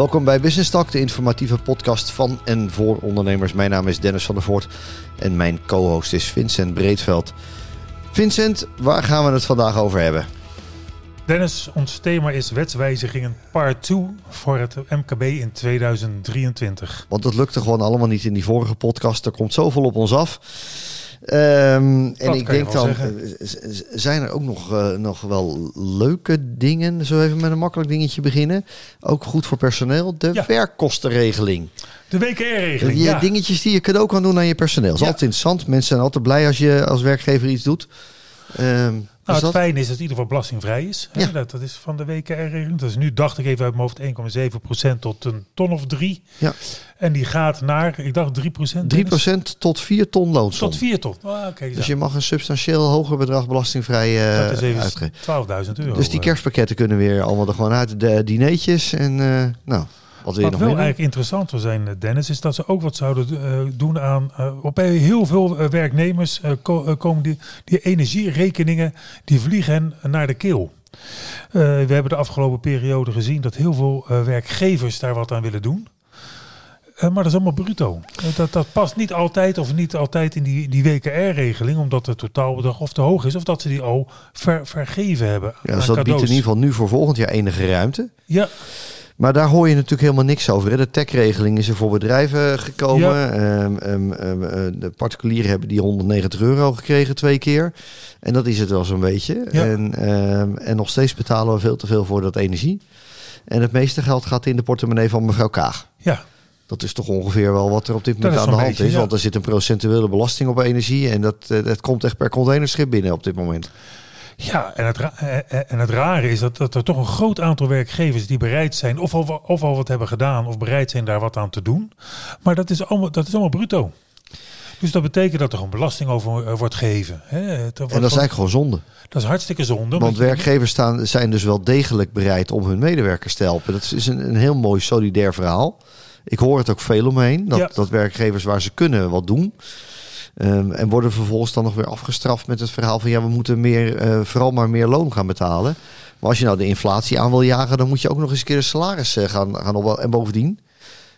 Welkom bij Business Talk, de informatieve podcast van en voor ondernemers. Mijn naam is Dennis van der Voort en mijn co-host is Vincent Breedveld. Vincent, waar gaan we het vandaag over hebben? Dennis, ons thema is wetswijzigingen part 2 voor het MKB in 2023. Want dat lukte gewoon allemaal niet in die vorige podcast. Er komt zoveel op ons af. Um, en ik denk dan, zeggen. zijn er ook nog, uh, nog wel leuke dingen? Zo even met een makkelijk dingetje beginnen. Ook goed voor personeel. De ja. werkkostenregeling. De WKR-regeling. Die ja. dingetjes die je cadeau kan doen aan je personeel. Dat is altijd interessant. Mensen zijn altijd blij als je als werkgever iets doet. Um, nou, het fijne is dat het in ieder geval belastingvrij is. Ja. Dat, dat is van de WKR-regeling. Dat is nu, dacht ik even uit mijn hoofd, 1,7% tot een ton of drie. Ja. En die gaat naar, ik dacht 3%. 3% tot 4 ton loonsom. Tot 4 ton. Okay, dus je mag een substantieel hoger bedrag belastingvrij uh, Dat is even 12.000 euro. Dus die kerstpakketten kunnen weer allemaal er gewoon uit. De dineetjes en uh, nou... Wat, wel eigenlijk interessant zou zijn, Dennis, is dat ze ook wat zouden uh, doen aan. Uh, op heel veel werknemers ko komen die, die energierekeningen die vliegen hen naar de keel. we hebben de afgelopen periode gezien dat heel veel werkgevers daar wat aan willen doen. maar dat is allemaal bruto. dat, dat past niet altijd of niet altijd in die, die WKR-regeling, omdat het totaalbedrag of te hoog is, of dat ze die al ver, vergeven hebben. Ja, dus dat biedt in ieder geval nu voor volgend jaar enige ruimte. Ja. Maar daar hoor je natuurlijk helemaal niks over. Hè? De tech-regeling is er voor bedrijven gekomen. Ja. Um, um, um, de particulieren hebben die 190 euro gekregen twee keer. En dat is het wel zo'n beetje. Ja. En, en nog steeds betalen we veel te veel voor dat energie. En het meeste geld gaat in de portemonnee van mevrouw Kaag. Ja. Dat is toch ongeveer wel wat er op dit moment aan de hand beetje, is. Ja. Want er zit een procentuele belasting op energie. En dat, dat komt echt per containerschip binnen op dit moment. Ja, en het, eh, eh, en het rare is dat, dat er toch een groot aantal werkgevers die bereid zijn, of al, of al wat hebben gedaan, of bereid zijn daar wat aan te doen. Maar dat is allemaal, dat is allemaal bruto. Dus dat betekent dat er gewoon belasting over uh, wordt gegeven. Hè? en dat is eigenlijk gewoon zonde. Dat is hartstikke zonde. Want werkgevers staan, zijn dus wel degelijk bereid om hun medewerkers te helpen. Dat is een, een heel mooi solidair verhaal. Ik hoor het ook veel omheen. Dat, ja. dat werkgevers waar ze kunnen wat doen. Um, en worden vervolgens dan nog weer afgestraft met het verhaal van ja, we moeten meer, uh, vooral maar meer loon gaan betalen. Maar als je nou de inflatie aan wil jagen, dan moet je ook nog eens een keer de salaris uh, gaan, gaan op. En bovendien,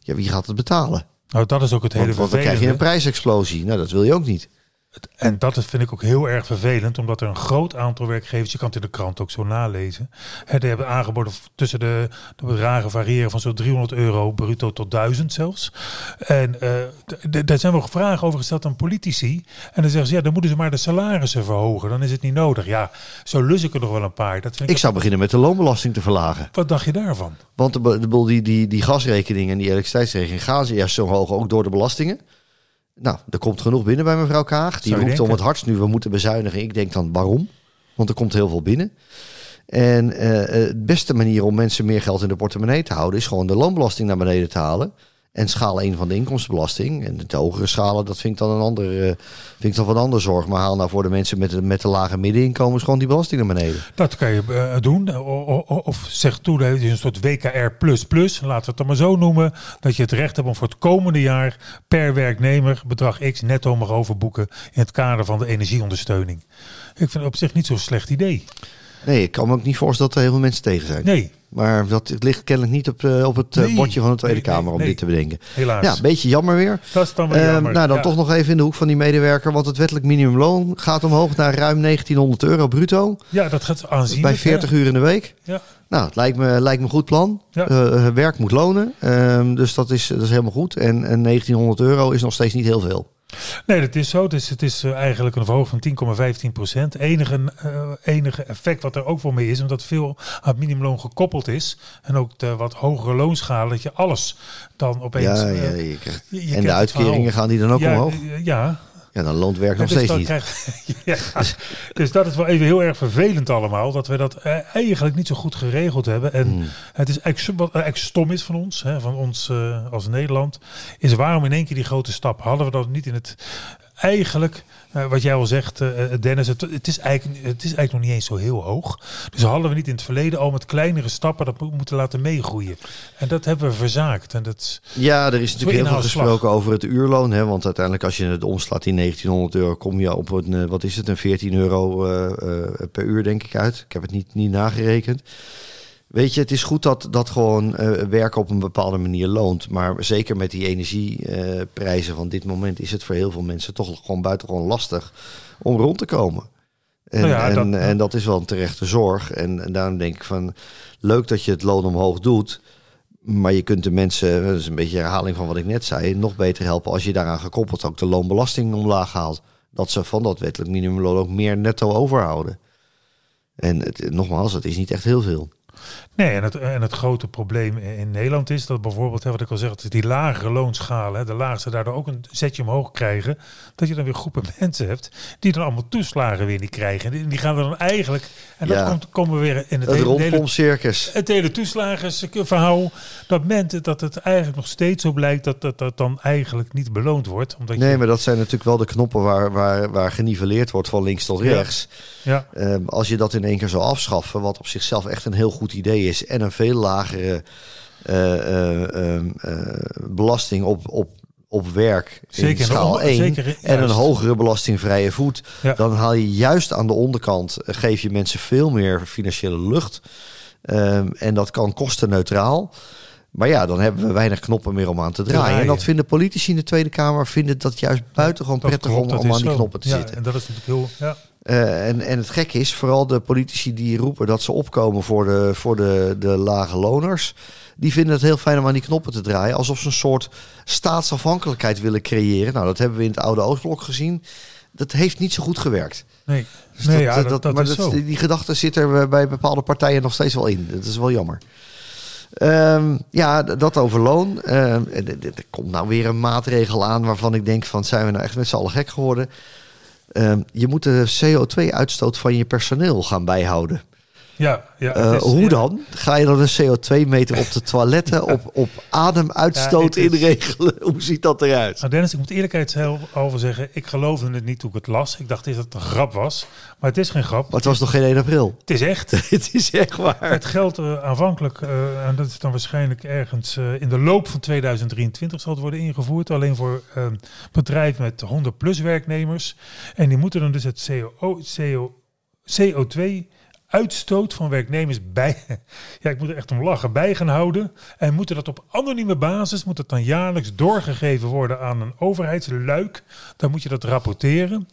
ja, wie gaat het betalen? Nou, dat is ook het hele want, want dan krijg je een prijsexplosie. Nou, dat wil je ook niet. En dat vind ik ook heel erg vervelend, omdat er een groot aantal werkgevers, je kan het in de krant ook zo nalezen, hè, die hebben aangeboden tussen de, de bedragen variëren van zo'n 300 euro bruto tot 1000 zelfs. En uh, daar zijn wel vragen over gesteld aan politici. En dan zeggen ze, ja, dan moeten ze maar de salarissen verhogen, dan is het niet nodig. Ja, zo lus ik er nog wel een paar. Dat vind ik, ik zou beginnen met de loonbelasting te verlagen. Wat dacht je daarvan? Want de, de, die, die, die gasrekening en die elektriciteitsrekening gaan ze eerst zo hoog, ook door de belastingen. Nou, er komt genoeg binnen bij mevrouw Kaag. Die roept om het hardst nu, we moeten bezuinigen. Ik denk dan, waarom? Want er komt heel veel binnen. En uh, het beste manier om mensen meer geld in de portemonnee te houden... is gewoon de loonbelasting naar beneden te halen. En schaal 1 van de inkomstenbelasting. En de hogere schalen, dat vind ik dan een ander, uh, vind ik dan van ander zorg. Maar haal nou voor de mensen met, de, met de lage middeninkomens gewoon die belasting naar beneden. Dat kan je uh, doen. Of, of zeg toe, dat is een soort WKR++. Laten we het dan maar zo noemen. Dat je het recht hebt om voor het komende jaar per werknemer bedrag X netto mag overboeken. In het kader van de energieondersteuning. Ik vind het op zich niet zo'n slecht idee. Nee, ik kan me ook niet voorstellen dat er heel veel mensen tegen zijn. Nee. Maar dat het ligt kennelijk niet op, uh, op het uh, bordje van de Tweede nee, Kamer om nee, dit te bedenken. Helaas. Ja, een beetje jammer weer. Dat is dan wel uh, jammer. Nou, dan ja. toch nog even in de hoek van die medewerker. Want het wettelijk minimumloon gaat omhoog naar ruim 1900 euro bruto. Ja, dat gaat aanzien. Bij 40 uur in de week. Ja. Nou, het lijkt me, lijkt me een goed plan. Ja. werk moet lonen. Ehm, dus dat is, dat is helemaal goed. En, en 1900 euro is nog steeds niet heel veel. Nee, dat is zo. Is, het is eigenlijk een verhoging van 10,15 procent. Enige, uh, enige effect wat er ook wel mee is, omdat veel aan het minimumloon gekoppeld is. En ook de wat hogere loonschalen, dat je alles dan opeens... Ja, ja je krijgt, je, je en de uitkeringen gaan die dan ook ja, omhoog? Ja, ja, dan loont werk nog dus steeds niet. Krijg, ja, dus dat is wel even heel erg vervelend allemaal. Dat we dat eigenlijk niet zo goed geregeld hebben. En hmm. het is eigenlijk, wat eigenlijk stom is van ons, hè, van ons uh, als Nederland, is waarom in één keer die grote stap? Hadden we dat niet in het eigenlijk, uh, wat jij al zegt, uh, Dennis, het, het, is eigenlijk, het is eigenlijk nog niet eens zo heel hoog. Dus hadden we niet in het verleden al met kleinere stappen dat moeten laten meegroeien. En dat hebben we verzaakt. En dat ja, er is natuurlijk heel veel gesproken over het uurloon. Hè, want uiteindelijk als je het omslaat in 1900 euro, kom je op een, wat is het, een 14 euro uh, per uur denk ik uit. Ik heb het niet, niet nagerekend. Weet je, het is goed dat, dat gewoon uh, werken op een bepaalde manier loont. Maar zeker met die energieprijzen van dit moment is het voor heel veel mensen toch gewoon buitengewoon lastig om rond te komen. En, nou ja, en, dat, en dat is wel een terechte zorg. En, en daarom denk ik van leuk dat je het loon omhoog doet. Maar je kunt de mensen, dat is een beetje herhaling van wat ik net zei, nog beter helpen als je daaraan gekoppeld ook de loonbelasting omlaag haalt. Dat ze van dat wettelijk minimumloon ook meer netto overhouden. En het, nogmaals, het is niet echt heel veel. Nee, en het, en het grote probleem in Nederland is dat bijvoorbeeld, hè, wat ik al zeg, die lagere loonschalen, de laagste daardoor ook een zetje omhoog krijgen, dat je dan weer groepen mensen hebt die dan allemaal toeslagen weer niet krijgen. En die gaan er dan eigenlijk, en dat komt, komen we weer in het, het hele, circus. Het hele toeslagenverhaal, dat meent dat het eigenlijk nog steeds zo blijkt dat dat, dat dan eigenlijk niet beloond wordt. Omdat nee, maar dat zijn natuurlijk wel de knoppen waar, waar, waar geniveleerd wordt van links tot rechts. Ja. Um, als je dat in één keer zou afschaffen, wat op zichzelf echt een heel goed idee is en een veel lagere uh, uh, belasting op, op, op werk zeker, in schaal 1 zeker, en een hogere belastingvrije voet, dan haal je juist aan de onderkant, geef je mensen veel meer financiële lucht. Um, en dat kan kostenneutraal. Maar ja, dan hebben we weinig knoppen meer om aan te draaien. En dat vinden politici in de Tweede Kamer vinden dat juist buitengewoon prettig om, om aan die knoppen te zitten. En dat is natuurlijk heel. Ja. Uh, en, en het gekke is, vooral de politici die roepen dat ze opkomen voor de, voor de, de lage loners. Die vinden het heel fijn om aan die knoppen te draaien. Alsof ze een soort staatsafhankelijkheid willen creëren. Nou, dat hebben we in het oude Oostblok gezien. Dat heeft niet zo goed gewerkt. Nee, dus nee dat, ja, dat, dat, maar dat, die gedachte zit er bij bepaalde partijen nog steeds wel in. Dat is wel jammer. Um, ja, dat over loon. Um, er komt nou weer een maatregel aan waarvan ik denk van zijn we nou echt met z'n allen gek geworden. Ehm, je moet de CO2-uitstoot van je personeel gaan bijhouden. Ja, ja uh, hoe dan? Ga je dan een CO2-meter op de toiletten, op, op ademuitstoot inregelen? Hoe ziet dat eruit? Nou Dennis, ik moet eerlijkheidshalve zeggen, ik geloofde het niet toen ik het las. Ik dacht dat het een grap was, maar het is geen grap. Maar het was nog geen 1 april? Het is echt. het is echt waar. Het geldt uh, aanvankelijk, uh, en dat is dan waarschijnlijk ergens in de loop van 2023 zal het worden ingevoerd. Alleen voor bedrijven met 100 plus werknemers. En die moeten dan dus het CO, CO, CO2 uitstoot van werknemers bij, ja, ik moet er echt om lachen, bij gaan houden. En moeten dat op anonieme basis, moet het dan jaarlijks doorgegeven worden aan een overheidsluik. Dan moet je dat rapporteren.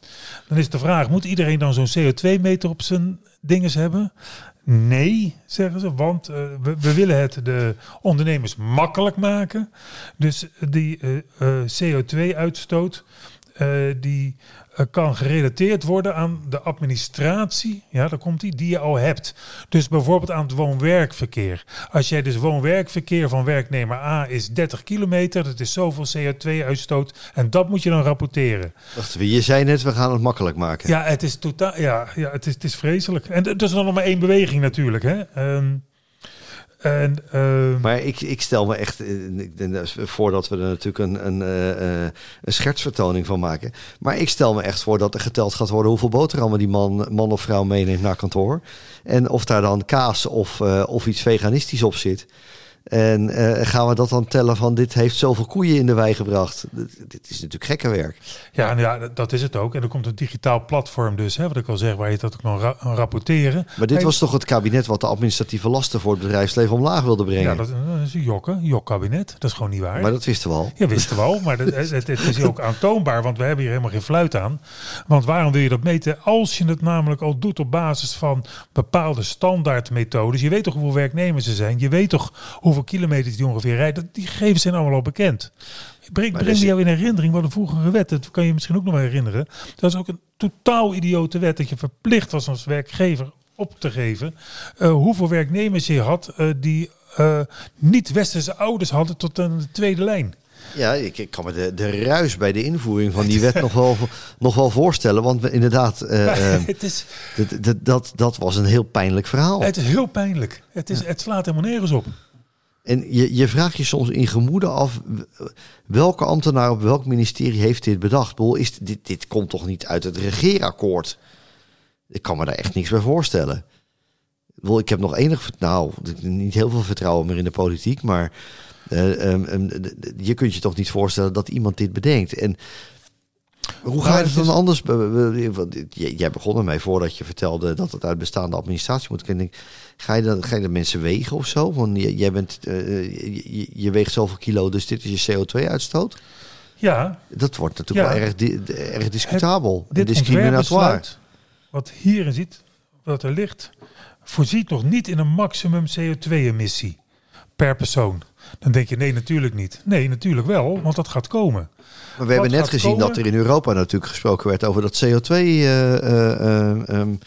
Dan is de vraag, moet iedereen dan zo'n CO2-meter op zijn dinges hebben? Nee, zeggen ze, want uh, we, willen het de ondernemers makkelijk maken. Dus die uh, uh, CO2-uitstoot, die eh, kan gerelateerd worden aan de administratie, ja, daar komt die, die je al hebt. Dus bijvoorbeeld aan het woon-werkverkeer. Als jij dus woon-werkverkeer van werknemer A is 30 kilometer, dat is zoveel CO2-uitstoot en dat moet je dan rapporteren. Wacht, je zei net, we gaan het makkelijk maken. Ja, het is totaal, ja, ja het, is, het is vreselijk. En dat is dan nog maar één beweging natuurlijk, hè. Um, en, uh... Maar ik, ik stel me echt, eh, voordat we er natuurlijk een, een, uh, een schertsvertoning van maken. Maar ik stel me echt voor dat er geteld gaat worden hoeveel boterhammen die man, man of vrouw meeneemt naar kantoor. En of daar dan kaas of, uh, of iets veganistisch op zit. En uh, gaan we dat dan tellen van dit heeft zoveel koeien in de wei gebracht? Dit is natuurlijk gekke werk. Ja, en ja, dat is het ook. En er komt een digitaal platform dus, hè, wat ik al zeg, waar je dat ook nog ra rapporteren. Maar dit was toch het kabinet wat de administratieve lasten voor het bedrijfsleven omlaag wilde brengen? Ja, dat, is een jokken, jok-kabinet. Dat is gewoon niet waar. Maar dat wisten we al. Ja, wisten we al. Maar het, het, is ook aantoonbaar, want we hebben hier helemaal geen fluit aan. Want waarom wil je dat meten? Als je het namelijk al doet op basis van bepaalde standaardmethodes. Je weet toch hoeveel werknemers er zijn? Je weet toch hoe hoeveel kilometers die ongeveer rijden, die gegevens zijn allemaal al bekend. Breng, breng die jou in herinnering wat een vroegere wet, dat kan je misschien ook nog wel herinneren. Dat is ook een totaal idiote wet dat je verplicht was als werkgever op te geven uh, hoeveel werknemers je had uh, die uh, niet-westerse ouders hadden tot een tweede lijn. Ja, ik, ik, kan me de, de ruis bij de invoering van die wet nog, wel, nog wel voorstellen. Want inderdaad, uh, het is, dat, dat, dat was een heel pijnlijk verhaal. Het is heel pijnlijk. Het, is, het slaat helemaal nergens op. En je, je vraagt je soms in gemoede af, welke ambtenaar op welk ministerie heeft dit bedacht? Bol, is dit, dit komt toch niet uit het regeerakkoord? Ik kan me daar echt niks bij voorstellen. Wel, ik heb nog enig, nou, niet heel veel vertrouwen meer in de politiek, maar uh, um, je kunt je toch niet voorstellen dat iemand dit bedenkt. En Hoe ga je het dan anders? Jij begon ermee voordat je vertelde dat het uit bestaande administratie moet. Ik denk, ga je dan ga je de mensen wegen of zo? Want jij bent, je, je, weegt zoveel kilo, dus dit is je CO2-uitstoot. Ja. Dat wordt natuurlijk wel erg, erg discutabel. dit discriminatoire. Wat hierin ziet, wat er ligt, voorziet nog niet in een maximum CO2-emissie per persoon. Dan denk je, nee, natuurlijk niet. Nee, natuurlijk wel, want dat gaat komen. Maar we hebben net gezien dat er in Europa natuurlijk gesproken werd over dat CO2. Uh, uh, um,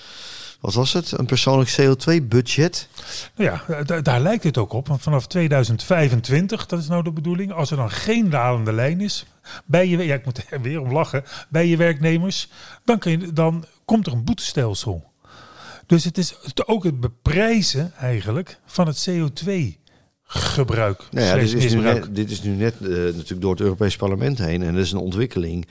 wat was het? Een persoonlijk CO2-budget? Nou ja, daar lijkt het ook op. Want vanaf 2025, dat is nou de bedoeling, als er dan geen dalende lijn is bij je, ja, ik moet er weer om lachen, bij je werknemers, dan, kun je, dan komt er een boetestelsel. Dus het is ook het beprijzen eigenlijk van het CO2 gebruik. Nou ja, dit, is nu net, dit is nu net uh, natuurlijk door het Europese parlement heen en dat is een ontwikkeling.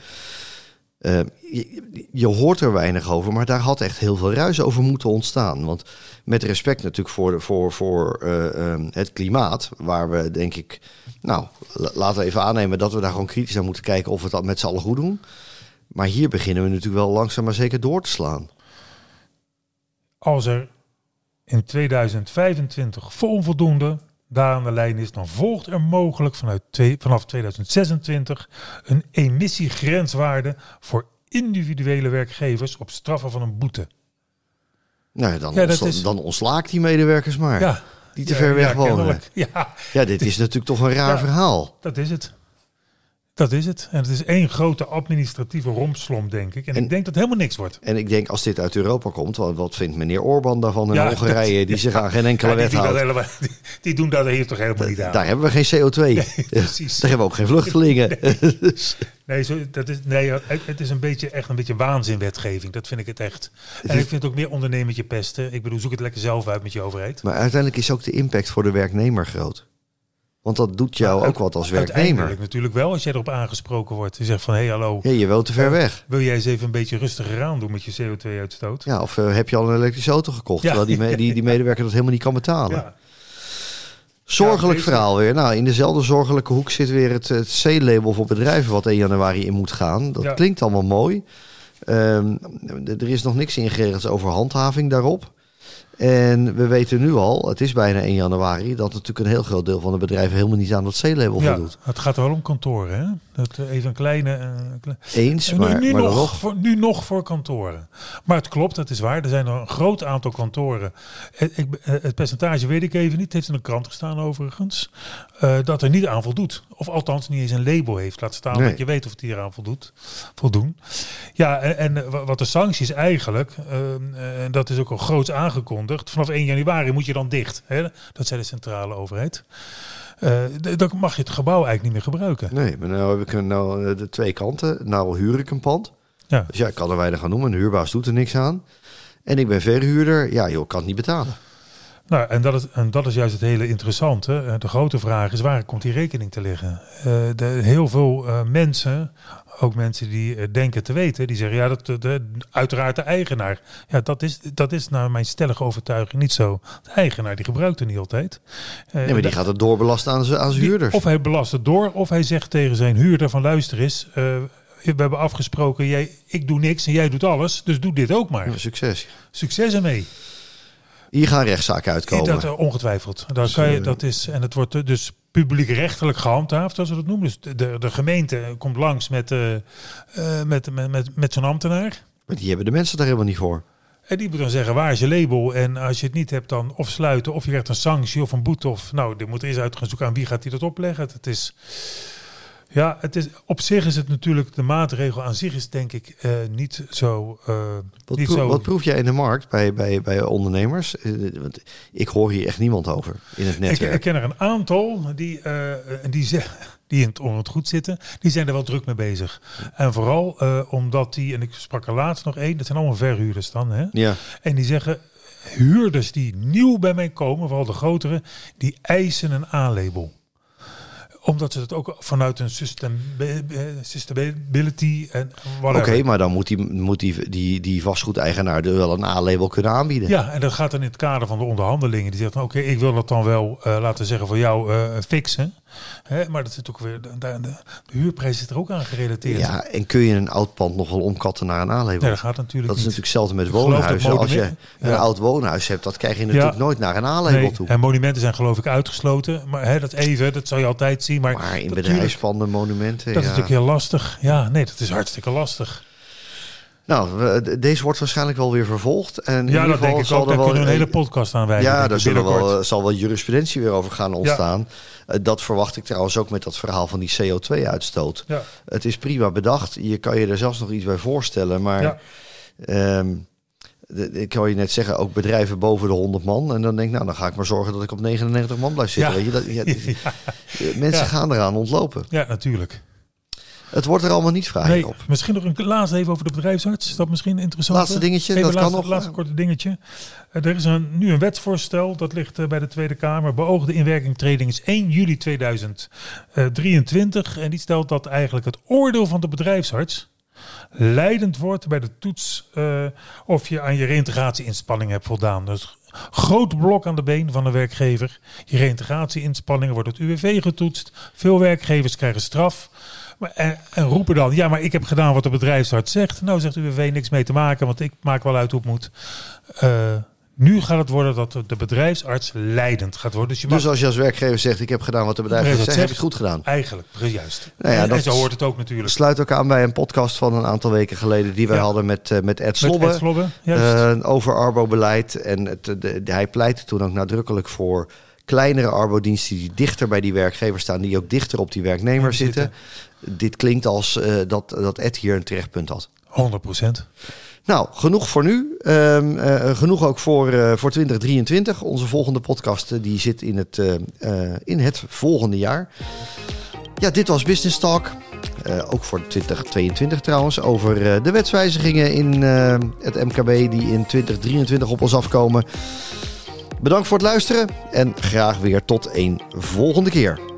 Uh, je, je, hoort er weinig over, maar daar had echt heel veel ruis over moeten ontstaan. Want met respect natuurlijk voor, de, voor, voor uh, het klimaat, waar we denk ik, nou, laten we even aannemen dat we daar gewoon kritisch naar moeten kijken of we dat met z'n allen goed doen. Maar hier beginnen we natuurlijk wel langzaam maar zeker door te slaan. Als er in 2025 voor onvoldoende daar aan de lijn is, dan volgt er mogelijk vanuit twee, vanaf 2026 een emissiegrenswaarde voor individuele werkgevers op straffen van een boete. Nou, dan, ja, is... dan ontslaakt die medewerkers maar. Ja. Die te ver weg wonen. Ja. ja, dit is natuurlijk toch een raar verhaal. Dat is het. Dat is het. En het is één grote administratieve rompslomp, denk ik. En, ik denk dat helemaal niks wordt. En ik denk als dit uit Europa komt, wat, wat vindt meneer Orbán daarvan in Hongarije, die zich aan geen enkele ja, wet die houdt? Helemaal, die, die, doen dat hier toch helemaal niet aan. Daar hebben we geen CO2. precies. Daar hebben we ook geen vluchtelingen. Nee, zo, dat is, nee het is een beetje, echt een beetje waanzinwetgeving. Dat vind ik het echt. En ik vind het ook meer ondernemertje pesten. Ik bedoel, zoek het lekker zelf uit met je overheid. Maar uiteindelijk is ook de impact voor de werknemer groot. Want dat doet jou ook wat als werknemer. natuurlijk wel, als jij erop aangesproken wordt. Je zegt van, hé hey, hallo. Ja, je woont te ver weg. Wil jij eens even een beetje rustiger aan doen met je CO2-uitstoot? Ja, of uh, heb je al een elektrische auto gekocht, ja. terwijl die, die, die medewerker dat helemaal niet kan betalen. Ja. Zorgelijk verhaal weer. Nou, in dezelfde zorgelijke hoek zit weer het, het C-label voor bedrijven wat 1 januari in moet gaan. Dat klinkt allemaal mooi. Um, er is nog niks ingeregeld over handhaving daarop. En we weten nu al, het is bijna 1 januari, dat natuurlijk een heel groot deel van de bedrijven helemaal niet aan dat C-label ja, voldoet. Het gaat wel om kantoren, hè? Dat eh, even een kleine. Uh, Eens, maar, nu, maar nog, nog, voor, nu nog voor kantoren. Maar het klopt, dat is waar. Er zijn een groot aantal kantoren. Het, ik, het percentage weet ik even niet. Het heeft in de krant gestaan overigens. Uh, dat er niet aan voldoet. Of althans niet eens een label heeft. Laat staan dat je weet of het hier aan voldoet, voldoen. Ja, en, en wat de sancties eigenlijk, en dat is ook al groots aangekondigd. Vanaf 1 januari moet je dan dicht. Hè? Dat zei de centrale overheid. Uh, dan mag je het gebouw eigenlijk niet meer gebruiken. Nee, maar nou heb ik nou eh, de twee kanten. Nou huur ik een pand. Ja. Dus ja, ik kan er weinig aan doen. Een huurbaas doet er niks aan. En ik ben verhuurder. Ja, joh, kan het niet betalen. Nou, en dat, is, en dat is juist het hele interessante. Eh, de grote vraag is, waar komt die rekening te liggen? de, heel veel mensen ook mensen die uh, denken te weten, die zeggen ja, dat de, uiteraard de eigenaar. Ja, dat is, dat is naar mijn stellige overtuiging niet zo. De eigenaar die gebruikt het niet altijd. Uh, nee, maar die gaat het doorbelasten aan zijn, aan zijn huurders. Of hij belast het door, of hij zegt tegen zijn huurder van luister eens, uh, we hebben afgesproken, jij, ik doe niks en jij doet alles, dus doe dit ook maar. Ja, succes. Succes ermee. Hier gaan rechtszaken uitkomen. Dat, ongetwijfeld. Daar dus, kan je, dat is, en het wordt dus publiekrechtelijk gehandhaafd, zoals we dat noemen. Dus de, de gemeente komt langs met, uh, met, met, met, met zo'n ambtenaar. Maar die hebben de mensen daar helemaal niet voor. En die moet dan zeggen, waar is je label? En als je het niet hebt, dan of sluiten, of je krijgt een sanctie of een boete. Of nou, die moet er eens uit gaan zoeken aan wie gaat die dat opleggen. Het is... Ja, het is, op zich is het natuurlijk, de maatregel aan zich is denk ik uh, niet zo... Uh, wat, niet proef, zo... wat proef jij in de markt bij, bij, bij ondernemers? Uh, want ik hoor hier echt niemand over in het netwerk. Ik, ik ken er een aantal die, die, die in het, onder het goed zitten, die zijn er wel druk mee bezig. En vooral omdat die, en ik sprak er laatst nog één, dat zijn allemaal verhuurders dan, hè? Ja. En die zeggen, huurders die nieuw bij mij komen, vooral de grotere, die eisen een A-label Omdat ze het ook vanuit een system, sustainability en Oké, maar dan moet die, moet die, die, die vastgoedeigenaar er wel een A-label kunnen aanbieden. Ja, en dat gaat dan in het kader van de onderhandelingen. Die zegt, oké, ik wil dat dan wel uh, laten zeggen voor jou uh, fixen. Hè, maar dat zit ook weer, de, de, de, huurprijs zit er ook aan gerelateerd. Ja, en kun je een oud pand nog wel omkatten naar een A-label? Nee, dat gaat natuurlijk Dat is natuurlijk hetzelfde met woonhuizen. Als je een oud woonhuis hebt, dat krijg je natuurlijk ja. nooit naar een A-label nee, toe. En monumenten zijn geloof ik uitgesloten. Maar hè, dat even, dat zou je altijd zien. Maar, maar in bedrijfspanden, monumenten. Dat is natuurlijk heel lastig. Ja, nee, dat is hartstikke lastig. Nou, deze wordt waarschijnlijk wel weer vervolgd. En ja, dat denk ik ook. Een hele podcast aan wijden. Ja, daar zullen wel, zal wel jurisprudentie weer over gaan ontstaan. Ja. dat verwacht ik trouwens ook met dat verhaal van die CO2-uitstoot. Ja. Het is prima bedacht. Je kan je er zelfs nog iets bij voorstellen. Maar ja. Ik kan je net zeggen, ook bedrijven boven de 100 man. En dan denk ik, nou, dan ga ik maar zorgen dat ik op 99 man blijf zitten. Weet je? Dat, ja, mensen gaan eraan ontlopen. Ja, natuurlijk. Het wordt er allemaal niet vrij nee, op. Misschien nog een laatste even over de bedrijfsarts. Is dat misschien interessant? Laatste dingetje, even dat laatste, kan nog. Laatste korte dingetje. Uh, er is een, nu een wetsvoorstel, dat ligt uh, bij de Tweede Kamer. Beoogde inwerkingtreding is 1 juli 2023. En die stelt dat eigenlijk het oordeel van de bedrijfsarts leidend wordt bij de toets uh, of je aan je reïntegratie-inspanning hebt voldaan. Dus groot blok aan de been van de werkgever. Je reïntegratie-inspanningen wordt het UWV getoetst. Veel werkgevers krijgen straf. En, en, roepen dan, ja, maar ik heb gedaan wat de bedrijfsarts zegt. Nou zegt UWV niks mee te maken, want ik maak wel uit hoe het moet. Uh, nu gaat het worden dat de bedrijfsarts leidend gaat worden. Dus, je mag... dus als je als werkgever zegt, ik heb gedaan wat de bedrijfsarts zegt, heb je het goed gedaan. Eigenlijk, juist. Nou ja, en, dat en zo hoort het ook natuurlijk. Sluit ook aan bij een podcast van een aantal weken geleden die wij ja. hadden met, uh, met Ed Slobbe. Met Ed Slobbe uh, over Arbo-beleid. En het, de, de, hij pleitte toen ook nadrukkelijk voor kleinere arbodiensten die dichter bij die werkgever staan, die ook dichter op die werknemer zitten. Dit klinkt als uh, dat, dat Ed hier een terechtpunt had. 100 procent. Nou, genoeg voor nu. Um, uh, genoeg ook voor, uh, voor 2023. Onze volgende podcast die zit in het, in het volgende jaar. Ja, dit was Business Talk. ook voor 2022 trouwens. Over de wetswijzigingen in het MKB die in 2023 op ons afkomen. Bedankt voor het luisteren en graag weer tot een volgende keer.